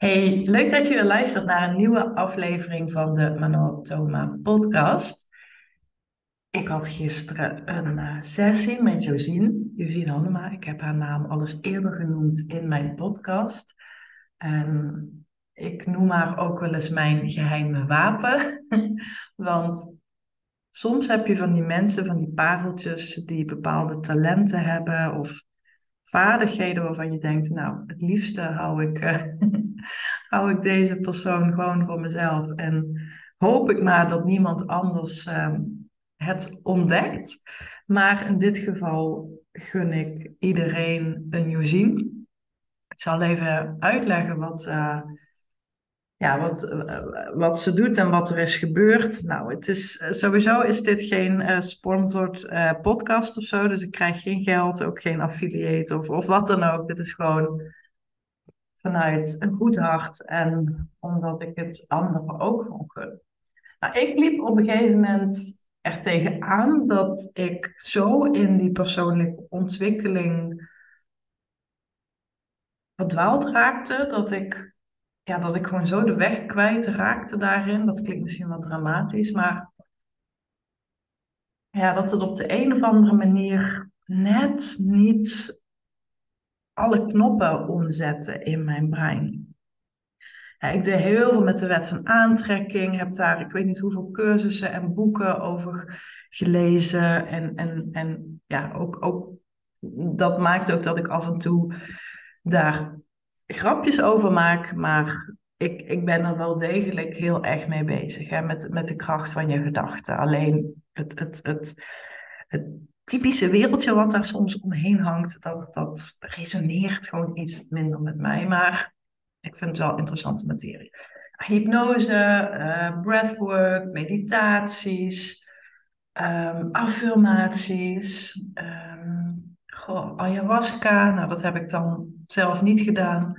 Hey, leuk dat je weer luistert naar een nieuwe aflevering van de Thoma podcast. Ik had gisteren een uh, sessie met Josine, Josine Hannema. Ik heb haar naam al eens eerder genoemd in mijn podcast. En ik noem haar ook wel eens mijn geheime wapen. Want soms heb je van die mensen, van die pareltjes, die bepaalde talenten hebben of vaardigheden waarvan je denkt, nou, het liefste hou ik, uh, hou ik deze persoon gewoon voor mezelf. En hoop ik maar dat niemand anders uh, het ontdekt. Maar in dit geval gun ik iedereen een nieuw zien. Ik zal even uitleggen wat, uh, ja, wat, uh, wat ze doet en wat er is gebeurd. Nou, het is, sowieso is dit geen uh, podcast of zo. Dus ik krijg geen geld, ook geen affiliate of, of wat dan ook. Dit is gewoon vanuit een goed hart en omdat ik het anderen ook gewoon gun. Nou, ik liep op een gegeven moment er tegenaan dat ik zo in die persoonlijke ontwikkeling verdwaald raakte, dat ik, ja, dat ik gewoon zo de weg kwijt raakte daarin. Dat klinkt misschien wat dramatisch, maar ja, dat het op de een of andere manier net niet alle knoppen omzetten in mijn brein. Ja, ik deed heel veel met de wet van aantrekking, heb daar ik weet niet hoeveel cursussen en boeken over gelezen. En, en, en ja, ook, ook dat maakt ook dat ik af en toe daar grapjes over maak, maar ik, ik ben er wel degelijk heel erg mee bezig, hè, met, met de kracht van je gedachten. Alleen het, het, het, het typische wereldje wat daar soms omheen hangt, dat, dat resoneert gewoon iets minder met mij. Maar ik vind het wel interessante materie. Hypnose, uh, breathwork, meditaties, um, affirmaties, um, ayahuasca. Nou, dat heb ik dan zelf niet gedaan.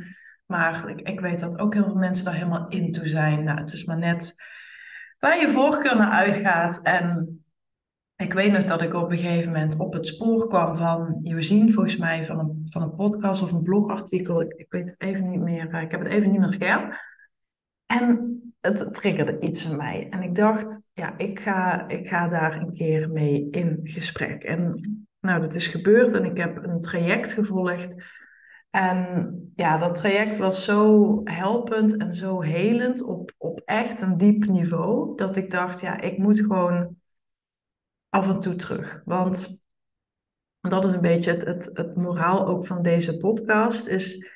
Maar ik, ik weet dat ook heel veel mensen daar helemaal in toe zijn. Nou, het is maar net waar je voorkeur naar uitgaat. En ik weet nog dat ik op een gegeven moment op het spoor kwam van Josien, volgens mij, van een, van een podcast of een blogartikel. Ik, ik weet het even niet meer. Eh, ik heb het even niet meer scherp. En het triggerde iets in mij. En ik dacht, ja, ik ga, ik ga daar een keer mee in gesprek. En nou, dat is gebeurd en ik heb een traject gevolgd. En ja, dat traject was zo helpend en zo helend op, op echt een diep niveau, dat ik dacht, ja, ik moet gewoon af en toe terug. Want dat is een beetje het, het, het moraal ook van deze podcast. Is,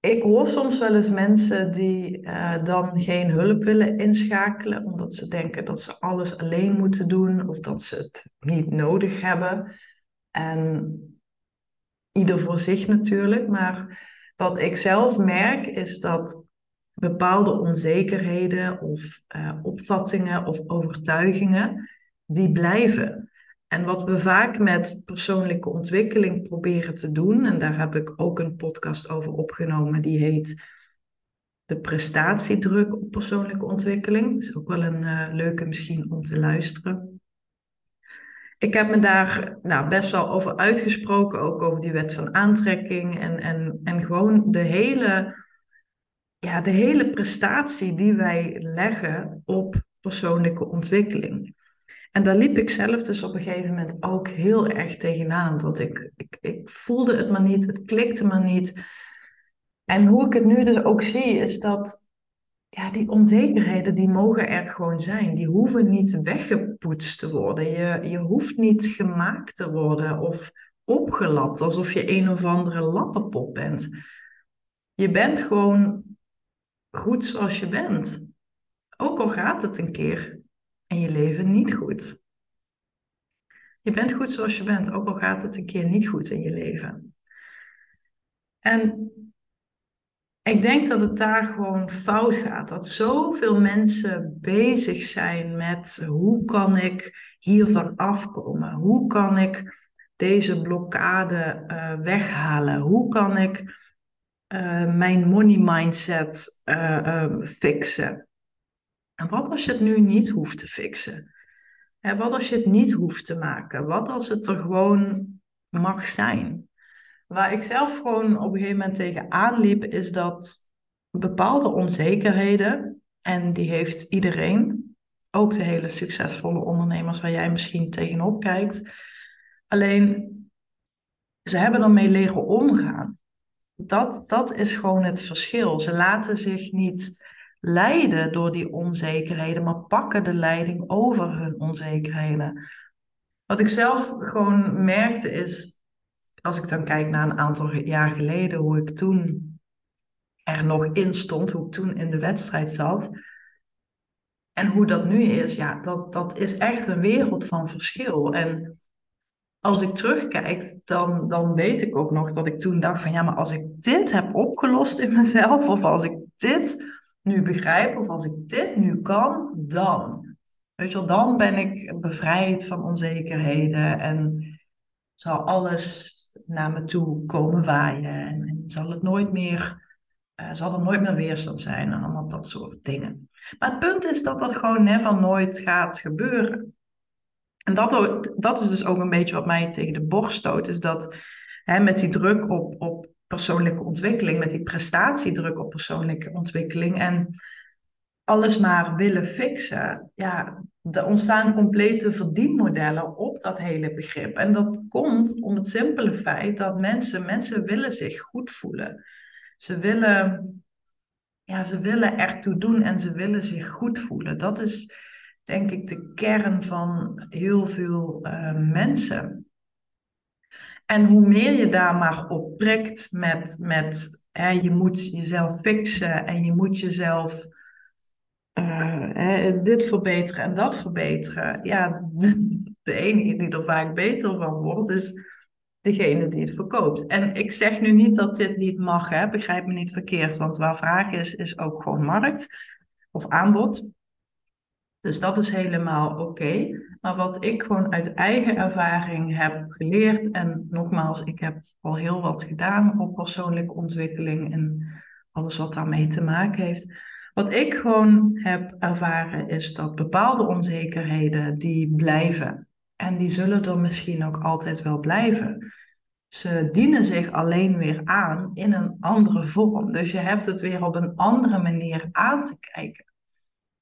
ik hoor soms wel eens mensen die uh, dan geen hulp willen inschakelen, omdat ze denken dat ze alles alleen moeten doen of dat ze het niet nodig hebben. En ieder voor zich natuurlijk. Maar wat ik zelf merk is dat bepaalde onzekerheden of uh, opvattingen of overtuigingen die blijven. En wat we vaak met persoonlijke ontwikkeling proberen te doen, en daar heb ik ook een podcast over opgenomen, die heet De prestatiedruk op persoonlijke ontwikkeling. is ook wel een uh, leuke misschien om te luisteren. Ik heb me daar nou, best wel over uitgesproken, ook over die wet van aantrekking en, en, en gewoon de hele, ja, de hele prestatie die wij leggen op persoonlijke ontwikkeling. En daar liep ik zelf dus op een gegeven moment ook heel erg tegenaan. Dat ik, ik, ik voelde het maar niet, het klikte maar niet. En hoe ik het nu dus ook zie, is dat ja, die onzekerheden, die mogen er gewoon zijn. Die hoeven niet weggepoetst te worden. Je, je hoeft niet gemaakt te worden of opgelapt alsof je een of andere lappenpop bent. Je bent gewoon goed zoals je bent. Ook al gaat het een keer en je leven niet goed. Je bent goed zoals je bent, ook al gaat het een keer niet goed in je leven. En ik denk dat het daar gewoon fout gaat. Dat zoveel mensen bezig zijn met hoe kan ik hiervan afkomen? Hoe kan ik deze blokkade uh, weghalen? Hoe kan ik uh, mijn money mindset uh, fixen? En wat als je het nu niet hoeft te fixen? En wat als je het niet hoeft te maken? Wat als het er gewoon mag zijn? waar ik zelf gewoon op een gegeven moment tegen aanliep, is dat bepaalde onzekerheden, en die heeft iedereen, ook de hele succesvolle ondernemers waar jij misschien tegenop kijkt. Alleen, ze hebben ermee leren omgaan. Dat, dat is gewoon het verschil. Ze laten zich niet leiden door die onzekerheden, maar pakken de leiding over hun onzekerheden. Wat ik zelf gewoon merkte is, als ik dan kijk naar een aantal jaar geleden, hoe ik toen er nog in stond, hoe ik toen in de wedstrijd zat. En hoe dat nu is, ja, dat, dat is echt een wereld van verschil. En als ik terugkijk, dan, dan weet ik ook nog dat ik toen dacht van ja, maar als ik dit heb opgelost in mezelf, of als ik dit nu begrijp, of als ik dit nu kan, dan. Weet je wel, dan ben ik bevrijd van onzekerheden en zal alles naar me toe komen waaien en, en zal het nooit meer uh, zal er nooit meer weerstand zijn en allemaal dat soort dingen. Maar het punt is dat dat gewoon never nooit gaat gebeuren. En dat, dat is dus ook een beetje wat mij tegen de borst stoot, is dat hè, met die druk op, op persoonlijke ontwikkeling, met die prestatiedruk op persoonlijke ontwikkeling en alles maar willen fixen, ja, er ontstaan complete verdienmodellen op dat hele begrip. En dat komt om het simpele feit dat mensen, mensen willen zich goed voelen. Ze willen, ja, ze willen ertoe doen en ze willen zich goed voelen. Dat is denk ik de kern van heel veel uh, mensen. En hoe meer je daar maar op prikt met, met hè, je moet jezelf fixen en je moet jezelf uh, dit verbeteren en dat verbeteren. Ja, de, de enige die er vaak beter van wordt is degene die het verkoopt. En ik zeg nu niet dat dit niet mag, hè? begrijp me niet verkeerd, want waar vraag is, is ook gewoon markt of aanbod. Dus dat is helemaal oké. Maar wat ik gewoon uit eigen ervaring heb geleerd, en nogmaals, ik heb al heel wat gedaan op persoonlijke ontwikkeling en alles wat daarmee te maken heeft. Wat ik gewoon heb ervaren is dat bepaalde onzekerheden die blijven. En die zullen er misschien ook altijd wel blijven. Ze dienen zich alleen weer aan in een andere vorm. Dus je hebt het weer op een andere manier aan te kijken.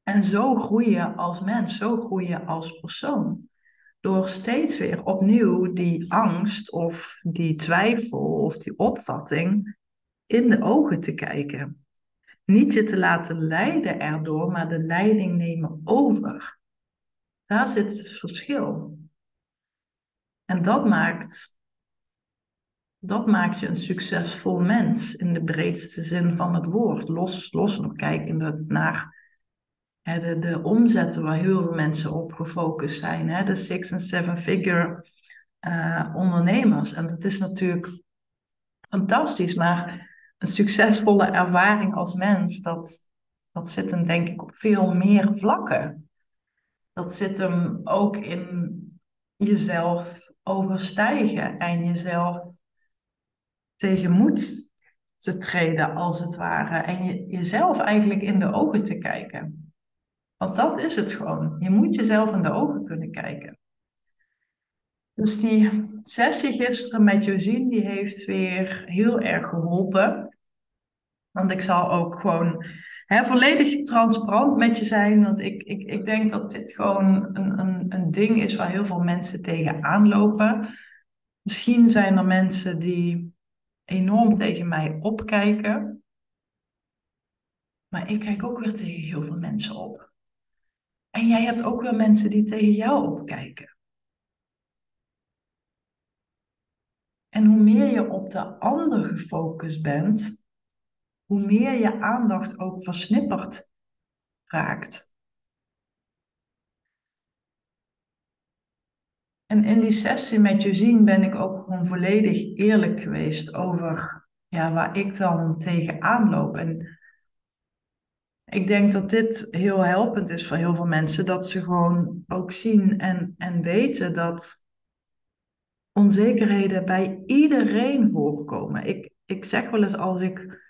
En zo groei je als mens, zo groei je als persoon. Door steeds weer opnieuw die angst of die twijfel of die opvatting in de ogen te kijken. Niet je te laten leiden erdoor, maar de leiding nemen over. Daar zit het verschil. En dat maakt, dat maakt je een succesvol mens in de breedste zin van het woord. Los, los nog kijkende naar de, de omzetten waar heel veel mensen op gefocust zijn. Hè, de six- en seven-figure uh, ondernemers. En dat is natuurlijk fantastisch, maar een succesvolle ervaring als mens, dat, dat zit hem denk ik op veel meer vlakken. Dat zit hem ook in jezelf overstijgen en jezelf tegenmoet te treden, als het ware. En je, jezelf eigenlijk in de ogen te kijken. Want dat is het gewoon. Je moet jezelf in de ogen kunnen kijken. Dus die sessie gisteren met Josien, die heeft weer heel erg geholpen. Want ik zal ook gewoon hè, volledig transparant met je zijn. Want ik, ik, ik denk dat dit gewoon een, een, een ding is waar heel veel mensen tegen aanlopen. Misschien zijn er mensen die enorm tegen mij opkijken. Maar ik kijk ook weer tegen heel veel mensen op. En jij hebt ook weer mensen die tegen jou opkijken. En hoe meer je op de ander gefocust bent, hoe meer je aandacht ook versnipperd raakt. En in die sessie met Josien ben ik ook gewoon volledig eerlijk geweest over ja, waar ik dan tegenaan loop. En ik denk dat dit heel helpend is voor heel veel mensen, dat ze gewoon ook zien en, en weten dat onzekerheden bij iedereen voorkomen. Ik, ik zeg wel eens als ik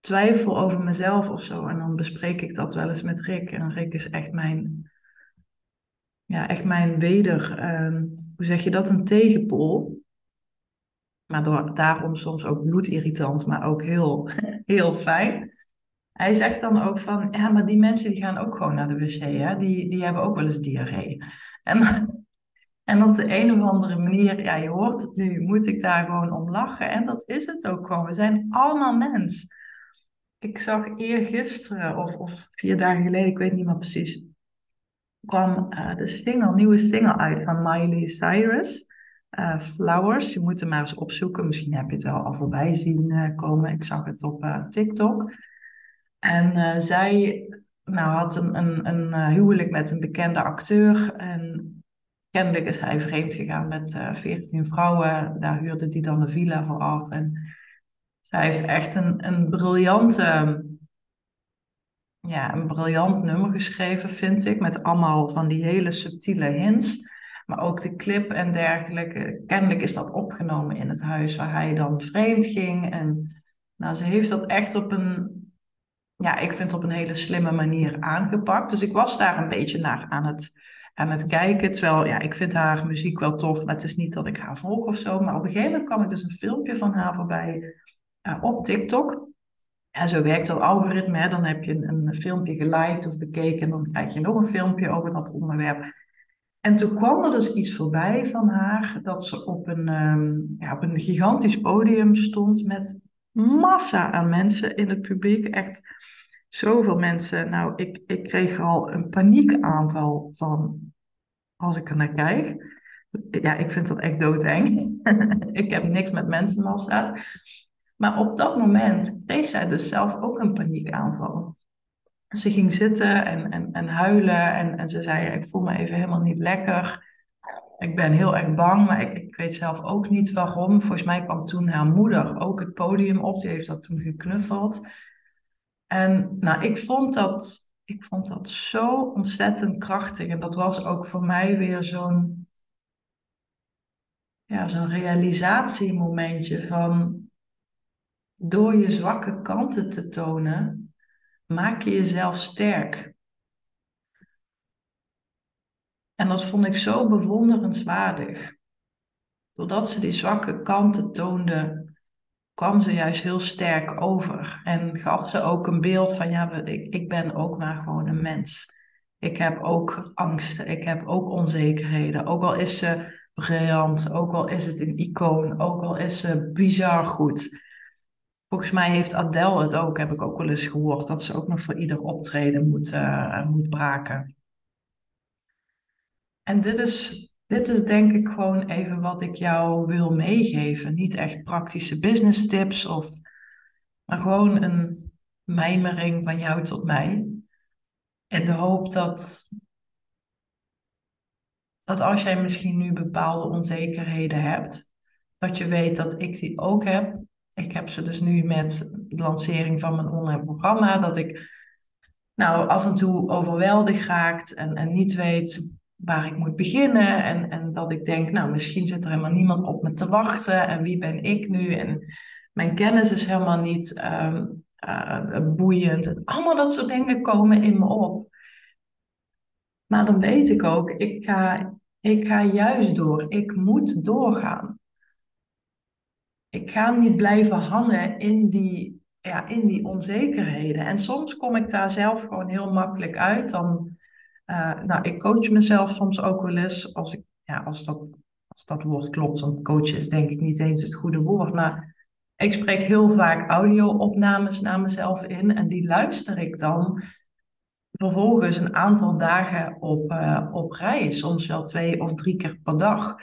twijfel over mezelf of zo. En dan bespreek ik dat wel eens met Rick. En Rick is echt mijn, ja, echt mijn weder, ehm, hoe zeg je dat, een tegenpool. maar door, daarom soms ook bloedirritant, maar ook heel, heel fijn. Hij zegt dan ook van, ja, maar die mensen die gaan ook gewoon naar de wc, hè? Die, die hebben ook wel eens diarree. En, en op de een of andere manier, ja, je hoort het nu, moet ik daar gewoon om lachen. En dat is het ook gewoon. We zijn allemaal mens. Ik zag eergisteren, of, of vier dagen geleden, ik weet niet meer precies, kwam uh, de single, nieuwe single uit van Miley Cyrus. Uh, Flowers. Je moet hem maar eens opzoeken. Misschien heb je het wel al voorbij zien uh, komen. Ik zag het op TikTok. En zij nou, had een, een, een huwelijk met een bekende acteur. En kennelijk is hij vreemd gegaan met veertien vrouwen. Daar huurde hij dan een villa voor af. En zij heeft echt een, een briljante ja, een briljant nummer geschreven, vind ik. Met allemaal van die hele subtiele hints. Maar ook de clip en dergelijke. Kennelijk is dat opgenomen in het huis waar hij dan vreemd ging. En nou, ze heeft dat echt op een, ja, ik vind op een hele slimme manier aangepakt. Dus ik was daar een beetje naar aan het, aan het kijken. Terwijl, ja, ik vind haar muziek wel tof, maar het is niet dat ik haar volg of zo. Maar op een gegeven moment kwam ik dus een filmpje van haar voorbij uh, op TikTok. En zo werkt dat algoritme. Hè? Dan heb je een, filmpje geliked of bekeken en dan krijg je nog een filmpje over dat onderwerp. En toen kwam er dus iets voorbij van haar dat ze op een, um, ja, op een gigantisch podium stond met massa aan mensen in het publiek. Echt zoveel mensen. Nou, ik, ik kreeg er al een paniekaanval van als ik er naar kijk. Ja, ik vind dat echt doodeng. ik heb niks met mensenmassa. Maar op dat moment kreeg zij dus zelf ook een paniekaanval. Ze ging zitten en, en, en huilen en, en ze zei, ik voel me even helemaal niet lekker. Ik ben heel erg bang, maar ik, ik weet zelf ook niet waarom. Volgens mij kwam toen haar moeder ook het podium op, die heeft dat toen geknuffeld. En nou, ik vond dat, ik vond dat zo ontzettend krachtig. En dat was ook voor mij weer zo'n ja, zo'n realisatiemomentje van door je zwakke kanten te tonen, maak je jezelf sterk. En dat vond ik zo bewonderenswaardig. Doordat ze die zwakke kanten toonde, kwam ze juist heel sterk over. En gaf ze ook een beeld van, ja, ik, ik ben ook maar gewoon een mens. Ik heb ook angsten, ik heb ook onzekerheden. Ook al is ze briljant, ook al is het een icoon, ook al is ze bizar goed. Volgens mij heeft Adele het ook, heb ik ook wel eens gehoord, dat ze ook nog voor ieder optreden moet, uh, moet braken. En dit is, dit is denk ik gewoon even wat ik jou wil meegeven. Niet echt praktische business tips, of, maar gewoon een mijmering van jou tot mij. In de hoop dat, dat als jij misschien nu bepaalde onzekerheden hebt, dat je weet dat ik die ook heb ik heb ze dus nu met de lancering van mijn online programma, dat ik nou af en toe overweldigd raakt en, en niet weet waar ik moet beginnen. En, en dat ik denk, nou, misschien zit er helemaal niemand op me te wachten. En wie ben ik nu? En mijn kennis is helemaal niet uh, uh, boeiend. En allemaal dat soort dingen komen in me op. Maar dan weet ik ook, ik ga, ik ga juist door. Ik moet doorgaan ik ga niet blijven hangen in die, ja, in die onzekerheden. En soms kom ik daar zelf gewoon heel makkelijk uit. Dan, uh, nou, ik coach mezelf soms ook wel eens. Als, ja, als, dat, als dat woord klopt, want coachen is denk ik niet eens het goede woord. Maar ik spreek heel vaak audio-opnames naar mezelf in. En die luister ik dan vervolgens een aantal dagen op, uh, op rij. Soms wel twee of drie keer per dag.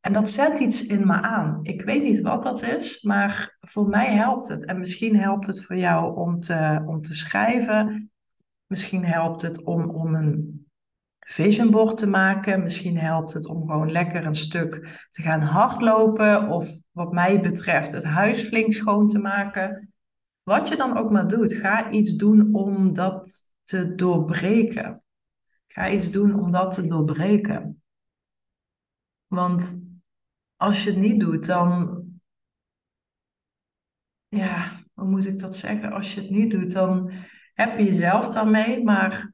En dat zet iets in me aan. Ik weet niet wat dat is, maar voor mij helpt het. En misschien helpt het voor jou om te, om te schrijven. Misschien helpt het om, om een vision board te maken. Misschien helpt het om gewoon lekker een stuk te gaan hardlopen. Of wat mij betreft het huis flink schoon te maken. Wat je dan ook maar doet, ga iets doen om dat te doorbreken. Ga iets doen om dat te doorbreken. Want als je het niet doet, dan. Ja, hoe moet ik dat zeggen? Als je het niet doet, dan heb je jezelf daarmee, maar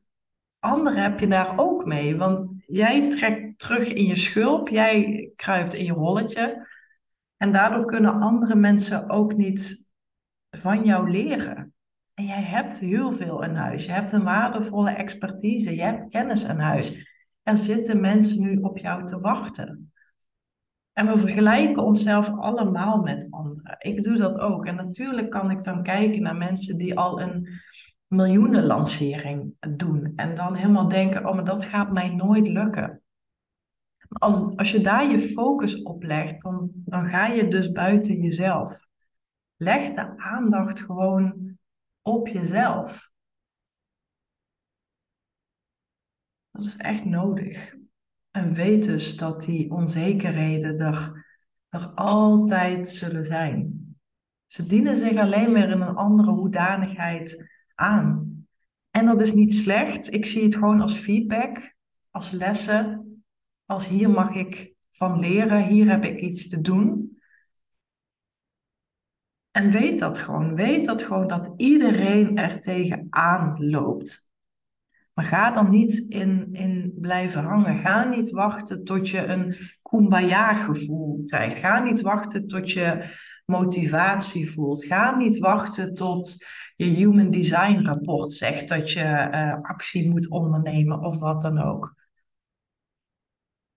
anderen heb je daar ook mee. Want jij trekt terug in je schulp, jij kruipt in je holletje. En daardoor kunnen andere mensen ook niet van jou leren. En jij hebt heel veel in huis. Je hebt een waardevolle expertise. Je hebt kennis in huis. Er zitten mensen nu op jou te wachten. En we vergelijken onszelf allemaal met anderen. Ik doe dat ook. En natuurlijk kan ik dan kijken naar mensen die al een miljoenenlancering doen. En dan helemaal denken, oh, maar dat gaat mij nooit lukken. Als, als je daar je focus op legt, dan, dan ga je dus buiten jezelf. Leg de aandacht gewoon op jezelf. Dat is echt nodig. En weet dus dat die onzekerheden er, er altijd zullen zijn. Ze dienen zich alleen maar in een andere hoedanigheid aan. En dat is niet slecht. Ik zie het gewoon als feedback, als lessen. Als hier mag ik van leren, hier heb ik iets te doen. En weet dat gewoon. Weet dat gewoon dat iedereen er tegenaan loopt. Maar ga dan niet in, in blijven hangen. Ga niet wachten tot je een kumbaya-gevoel krijgt. Ga niet wachten tot je motivatie voelt. Ga niet wachten tot je Human Design rapport zegt dat je uh, actie moet ondernemen of wat dan ook.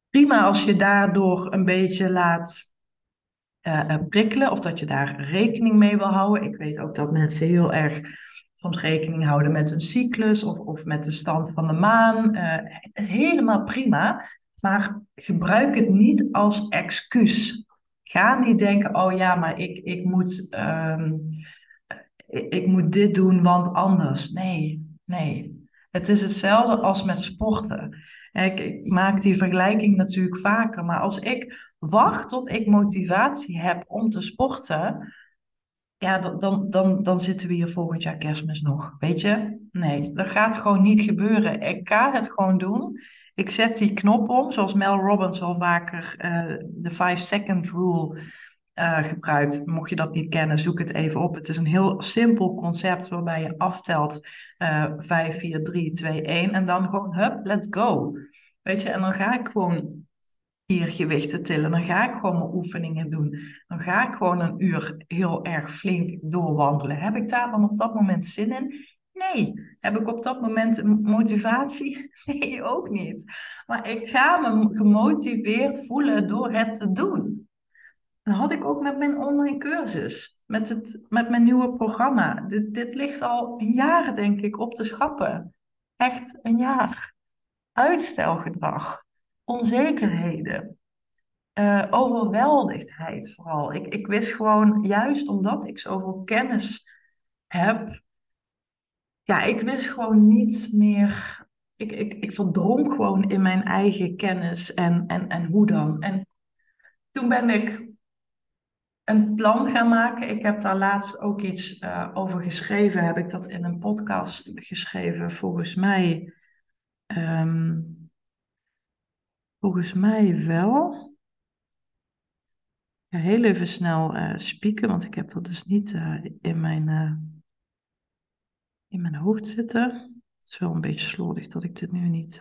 Prima als je daardoor een beetje laat uh, prikkelen of dat je daar rekening mee wil houden. Ik weet ook dat mensen heel erg soms rekening houden met hun cyclus of, of met de stand van de maan. Het is helemaal prima, maar gebruik het niet als excuus. Ga niet denken, oh ja, maar ik, ik moet um, ik moet dit doen, want anders. Nee, nee. Het is hetzelfde als met sporten. Ik, ik, maak die vergelijking natuurlijk vaker, maar als ik wacht tot ik motivatie heb om te sporten, ja, dan, dan, dan, zitten we hier volgend jaar kerstmis nog. Weet je? Nee, dat gaat gewoon niet gebeuren. Ik ga het gewoon doen. Ik zet die knop om, zoals Mel Robbins al vaker uh, de 5-second rule uh, gebruikt. Mocht je dat niet kennen, zoek het even op. Het is een heel simpel concept waarbij je aftelt uh, 5, 4, 3, 2, 1 en dan gewoon, hup, let's go. Weet je, en dan ga ik gewoon hier gewichten tillen. Dan ga ik gewoon mijn oefeningen doen. Dan ga ik gewoon een uur heel erg flink doorwandelen. Heb ik daar dan op dat moment zin in? Nee. Heb ik op dat moment motivatie? Nee, ook niet. Maar ik ga me gemotiveerd voelen door het te doen. Had ik ook met mijn online cursus, met, het, met mijn nieuwe programma. Dit, dit ligt al jaren, denk ik, op de schappen. Echt een jaar. Uitstelgedrag, onzekerheden, uh, overweldigdheid vooral. Ik, ik wist gewoon, juist omdat ik zoveel kennis heb, ja, ik wist gewoon niet meer. Ik, ik, ik verdronk gewoon in mijn eigen kennis en, en, en hoe dan. En toen ben ik een plan gaan maken. Ik heb daar laatst ook iets uh, over geschreven. Heb ik dat in een podcast geschreven? Volgens mij. Um, volgens mij wel. Heel even snel uh, spieken, want ik heb dat dus niet uh, in, mijn, in mijn hoofd zitten. Het is wel een beetje slordig dat ik dit nu niet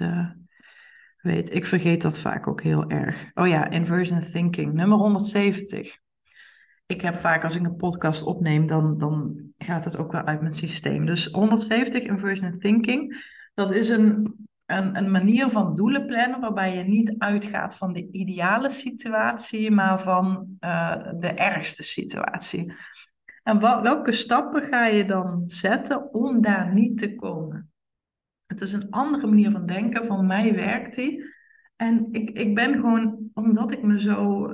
weet. Ik vergeet dat vaak ook heel erg. Oh ja, inversion thinking, nummer 170 ik heb vaak als ik een podcast opneem, dan, dan gaat het ook wel uit mijn systeem. Dus 170 inversion thinking, dat is een, een, manier van doelen plannen waarbij je niet uitgaat van de ideale situatie, maar van uh, de ergste situatie. En welke stappen ga je dan zetten om daar niet te komen? Het is een andere manier van denken. Van mij werkt die. En ik, ik ben gewoon, omdat ik me zo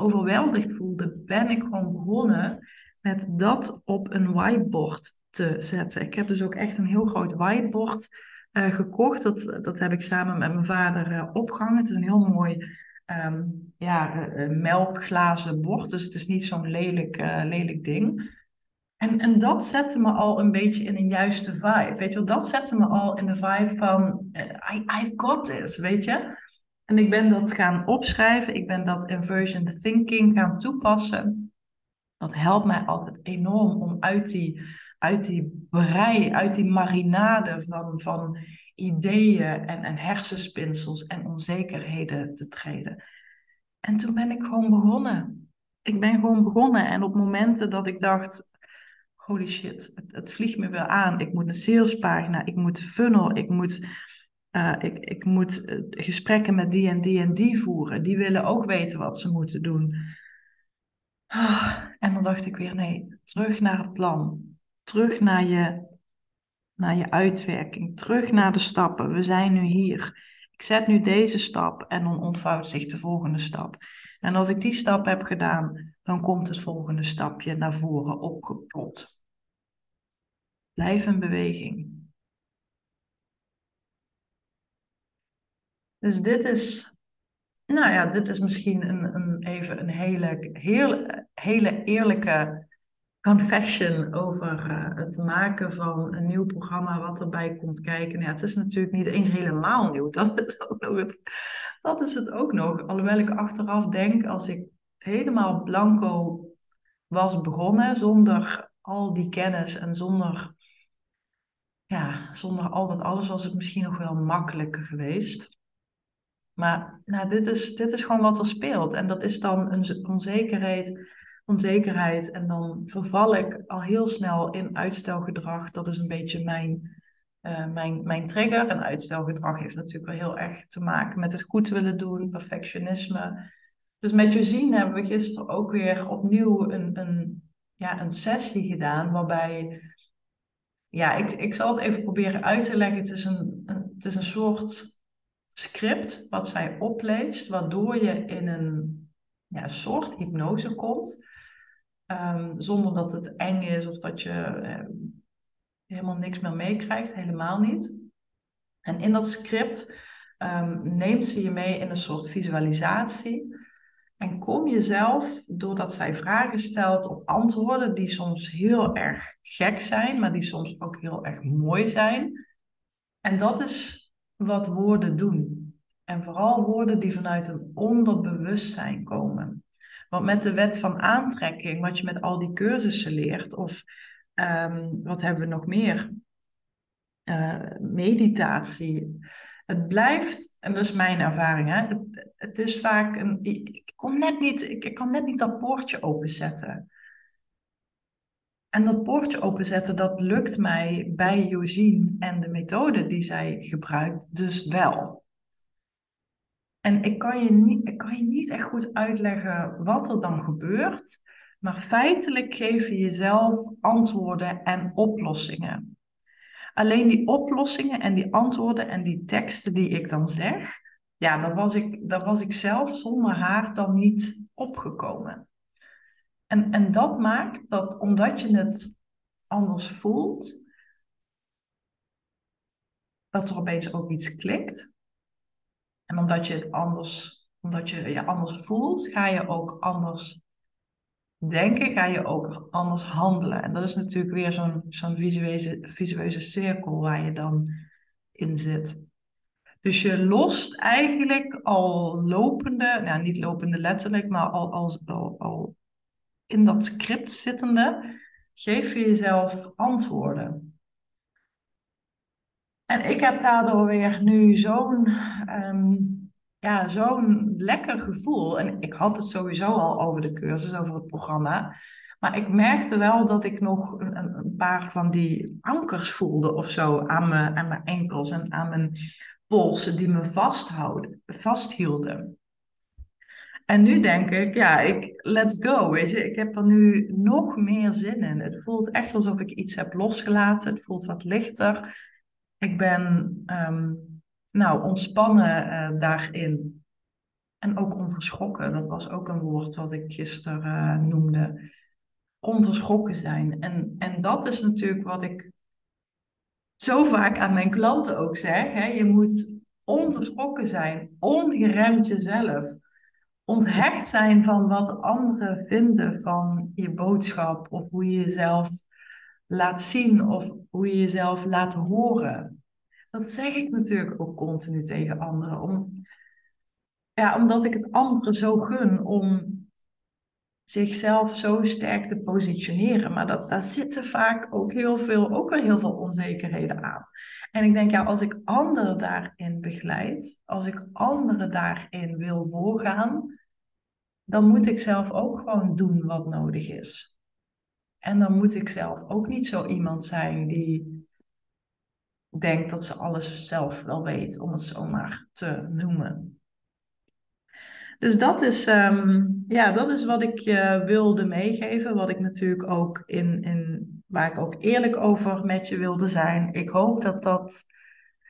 overweldigd voelde, ben ik gewoon begonnen met dat op een whiteboard te zetten. Ik heb dus ook echt een heel groot whiteboard uh, gekocht. Dat, dat heb ik samen met mijn vader uh, opgehangen. Het is een heel mooi um, ja, uh, melkglazen bord. Dus het is niet zo'n lelijk, lelijk ding. En, en dat zette me al een beetje in een juiste vibe. Weet je wel, dat zette me al in de vibe van I, I've got this, weet je. En ik ben dat gaan opschrijven. Ik ben dat inversion thinking gaan toepassen. Dat helpt mij altijd enorm om uit die, uit die brei, uit die marinade van, van ideeën en, en hersenspinsels en onzekerheden te treden. En toen ben ik gewoon begonnen. ik ben gewoon begonnen. En op momenten dat ik dacht, holy shit, het, het vliegt me weer aan. Ik moet een salespagina, ik moet een funnel, ik moet, uh, ik, ik moet uh, gesprekken met die en die en die voeren. Die willen ook weten wat ze moeten doen. Oh, en dan dacht ik weer, nee, terug naar het plan. Terug naar je, naar je uitwerking. Terug naar de stappen. We zijn nu hier. Ik zet nu deze stap en dan ontvouwt zich de volgende stap. En als ik die stap heb gedaan, dan komt het volgende stapje naar voren opgeplot. Blijf in beweging. Dus dit is, nou ja, dit is misschien een, een, even een hele, heel, hele eerlijke confession over uh, het maken van een nieuw programma wat erbij komt kijken. Ja, het is natuurlijk niet eens helemaal nieuw. Dat is, ook nog het, dat is het ook nog. Alhoewel ik achteraf denk, als ik helemaal blanco was begonnen, zonder al die kennis en zonder, ja, zonder al dat alles, was het misschien nog wel makkelijker geweest. Maar nou, dit, is, dit is gewoon wat er speelt. En dat is dan een onzekerheid onzekerheid. En dan verval ik al heel snel in uitstelgedrag. Dat is een beetje mijn, uh, mijn, mijn trigger. En uitstelgedrag heeft natuurlijk wel heel erg te maken met het goed willen doen, perfectionisme. Dus met Josine hebben we gisteren ook weer opnieuw een, een, ja, een sessie gedaan waarbij ja, ik, ik zal het even proberen uit te leggen. Het is een, het is een soort script wat zij opleest, waardoor je in een ja, soort hypnose komt. Ehm, zonder dat het eng is of dat je ehm, helemaal niks meer meekrijgt, helemaal niet. En in dat script um, neemt ze je mee in een soort visualisatie. En kom je zelf, doordat zij vragen stelt, op antwoorden die soms heel erg gek zijn, maar die soms ook heel erg mooi zijn. En dat is wat woorden doen. En vooral woorden die vanuit een onderbewustzijn komen. Want met de wet van aantrekking, wat je met al die cursussen leert, of ehm, wat hebben we nog meer? Uh, meditatie. Het blijft, en dat is mijn ervaring, hè, het, het is vaak een. Ik, kom net niet, ik, ik kan net niet dat poortje openzetten. En dat poortje openzetten, dat lukt mij bij Josine en de methode die zij gebruikt, dus wel. En ik kan, je niet, kan je niet echt goed uitleggen wat er dan gebeurt, maar feitelijk geef je jezelf antwoorden en oplossingen. Alleen die oplossingen en die antwoorden en die teksten die ik dan zeg, ja, daar was ik, daar was ik zelf zonder haar dan niet opgekomen. En, en dat maakt dat omdat je het anders voelt, dat er opeens ook iets klikt. En omdat je het anders, omdat je je anders voelt, ga je ook anders denken, ga je ook anders handelen. En dat is natuurlijk weer zo'n zo'n visueuze, visueuze cirkel waar je dan in zit. Dus je lost eigenlijk al lopende, nou niet lopende letterlijk, maar al, al, al, al in dat script zittende, geef je jezelf antwoorden. En ik heb daardoor weer nu zo'n ehm, ja, zo'n lekker gevoel. En ik had het sowieso al over de cursus, over het programma. Maar ik merkte wel dat ik nog een, een paar van die ankers voelde of zo aan mijn, aan mijn enkels en aan mijn polsen die me vasthouden, vasthielden. En nu denk ik, ja, ik, let's go, weet je. Ik heb er nu nog meer zin in. Het voelt echt alsof ik iets heb losgelaten. Het voelt wat lichter. Ik ben um, nou, ontspannen uh, daarin. En ook onverschrokken. Dat was ook een woord wat ik gisteren uh, noemde. Onverschrokken zijn. En, en dat is natuurlijk wat ik zo vaak aan mijn klanten ook zeg. Hè? Je moet onverschrokken zijn, ongeremd jezelf. Onthecht zijn van wat anderen vinden van je boodschap of hoe je jezelf laat zien of hoe je jezelf laat horen. Dat zeg ik natuurlijk ook continu tegen anderen. Om, ja, omdat ik het anderen zo gun om zichzelf zo sterk te positioneren. Maar dat, daar zitten vaak ook heel veel, ook wel heel veel onzekerheden aan. En ik denk, ja, als ik anderen daarin begeleid, als ik anderen daarin wil voorgaan, dan moet ik zelf ook gewoon doen wat nodig is. En dan moet ik zelf ook niet zo iemand zijn die denkt dat ze alles zelf wel weet, om het zomaar te noemen. Dus dat is, ehm, ja, dat is wat ik je wilde meegeven. Wat ik natuurlijk ook in, in, waar ik ook eerlijk over met je wilde zijn. Ik hoop dat dat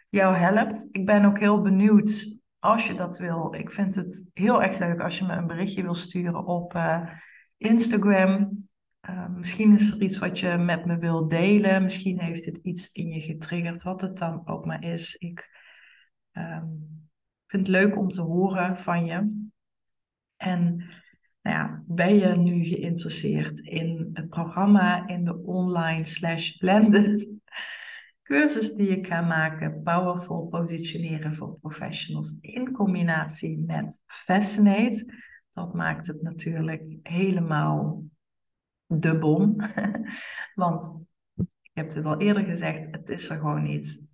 jou helpt. Ik ben ook heel benieuwd als je dat wil. Ik vind het heel erg leuk als je me een berichtje wil sturen op uh, Instagram. Uh, misschien is er iets wat je met me wil delen. Misschien heeft het iets in je getriggerd, wat het dan ook maar is. Ik um, vind het leuk om te horen van je. En nou ja, ben je nu geïnteresseerd in het programma, in de online slash blended cursus die ik ga maken, Powerful Positioneren voor Professionals in combinatie met Fascinate. Dat maakt het natuurlijk helemaal de bom. Want ik heb het al eerder gezegd, het is er gewoon niet.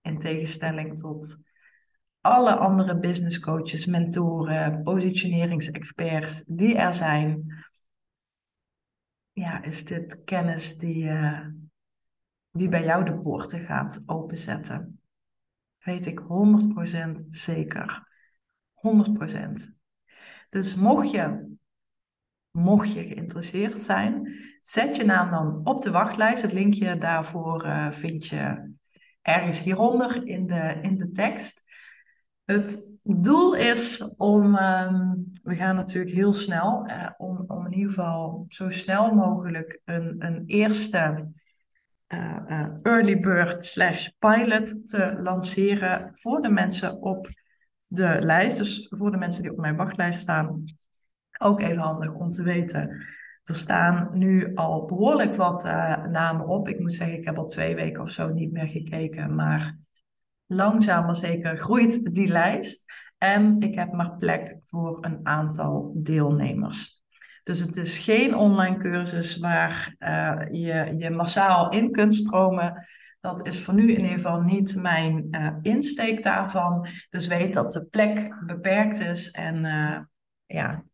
In tegenstelling tot alle andere business coaches, mentoren, positioneringsexperts die er zijn, ja, is dit kennis die, uh, die bij jou de poorten gaat openzetten. Weet ik 100% zeker. 100%. Dus mocht je, mocht je geïnteresseerd zijn, zet je naam dan op de wachtlijst. Het linkje daarvoor uh, vind je ergens hieronder in de, in de tekst. Het doel is om, um, we gaan natuurlijk heel snel, uh, om, om in ieder geval zo snel mogelijk een, een eerste uh, early bird slash pilot te lanceren voor de mensen op de lijst. Dus voor de mensen die op mijn wachtlijst staan. Ook even handig om te weten. Er staan nu al behoorlijk wat namen op. Ik moet zeggen, ik heb al twee weken of zo niet meer gekeken. Maar langzaam maar zeker groeit die lijst. En ik heb maar plek voor een aantal deelnemers. Dus het is geen online cursus waar uh, je, je massaal in kunt stromen. Dat is voor nu in ieder geval niet mijn uh, insteek daarvan. Dus weet dat de plek beperkt is en uh, ja,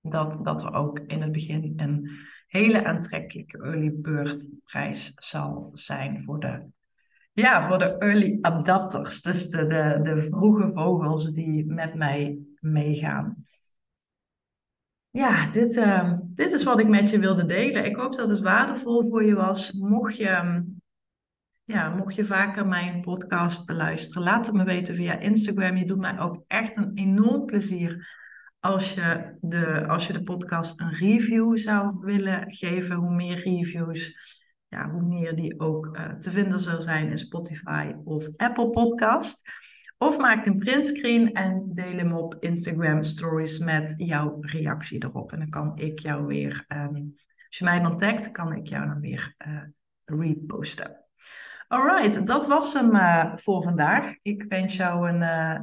dat, dat er ook in het begin een hele aantrekkelijke early bird prijs zal zijn voor de ja, voor de early adapters. Dus de, de, de vroege vogels die met mij meegaan. Ja, dit, uh, dit is wat ik met je wilde delen. Ik hoop dat het waardevol voor je was. Mocht je, ja, mocht je vaker mijn podcast beluisteren, laat het me weten via Instagram. Je doet mij ook echt een enorm plezier als je de, als je de podcast een review zou willen geven. Hoe meer reviews, ja, hoe meer die ook uh, te vinden zal zijn in Spotify of Apple Podcast. Of maak een printscreen en deel hem op Instagram Stories met jouw reactie erop. En dan kan ik jou weer, um, als je mij dan kan ik jou dan weer uh, reposten. Alright, dat was hem uh, voor vandaag. Ik wens jou een,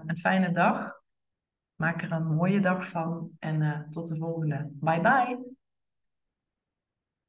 een fijne dag. Maak er een mooie dag van en tot de volgende. Bye bye.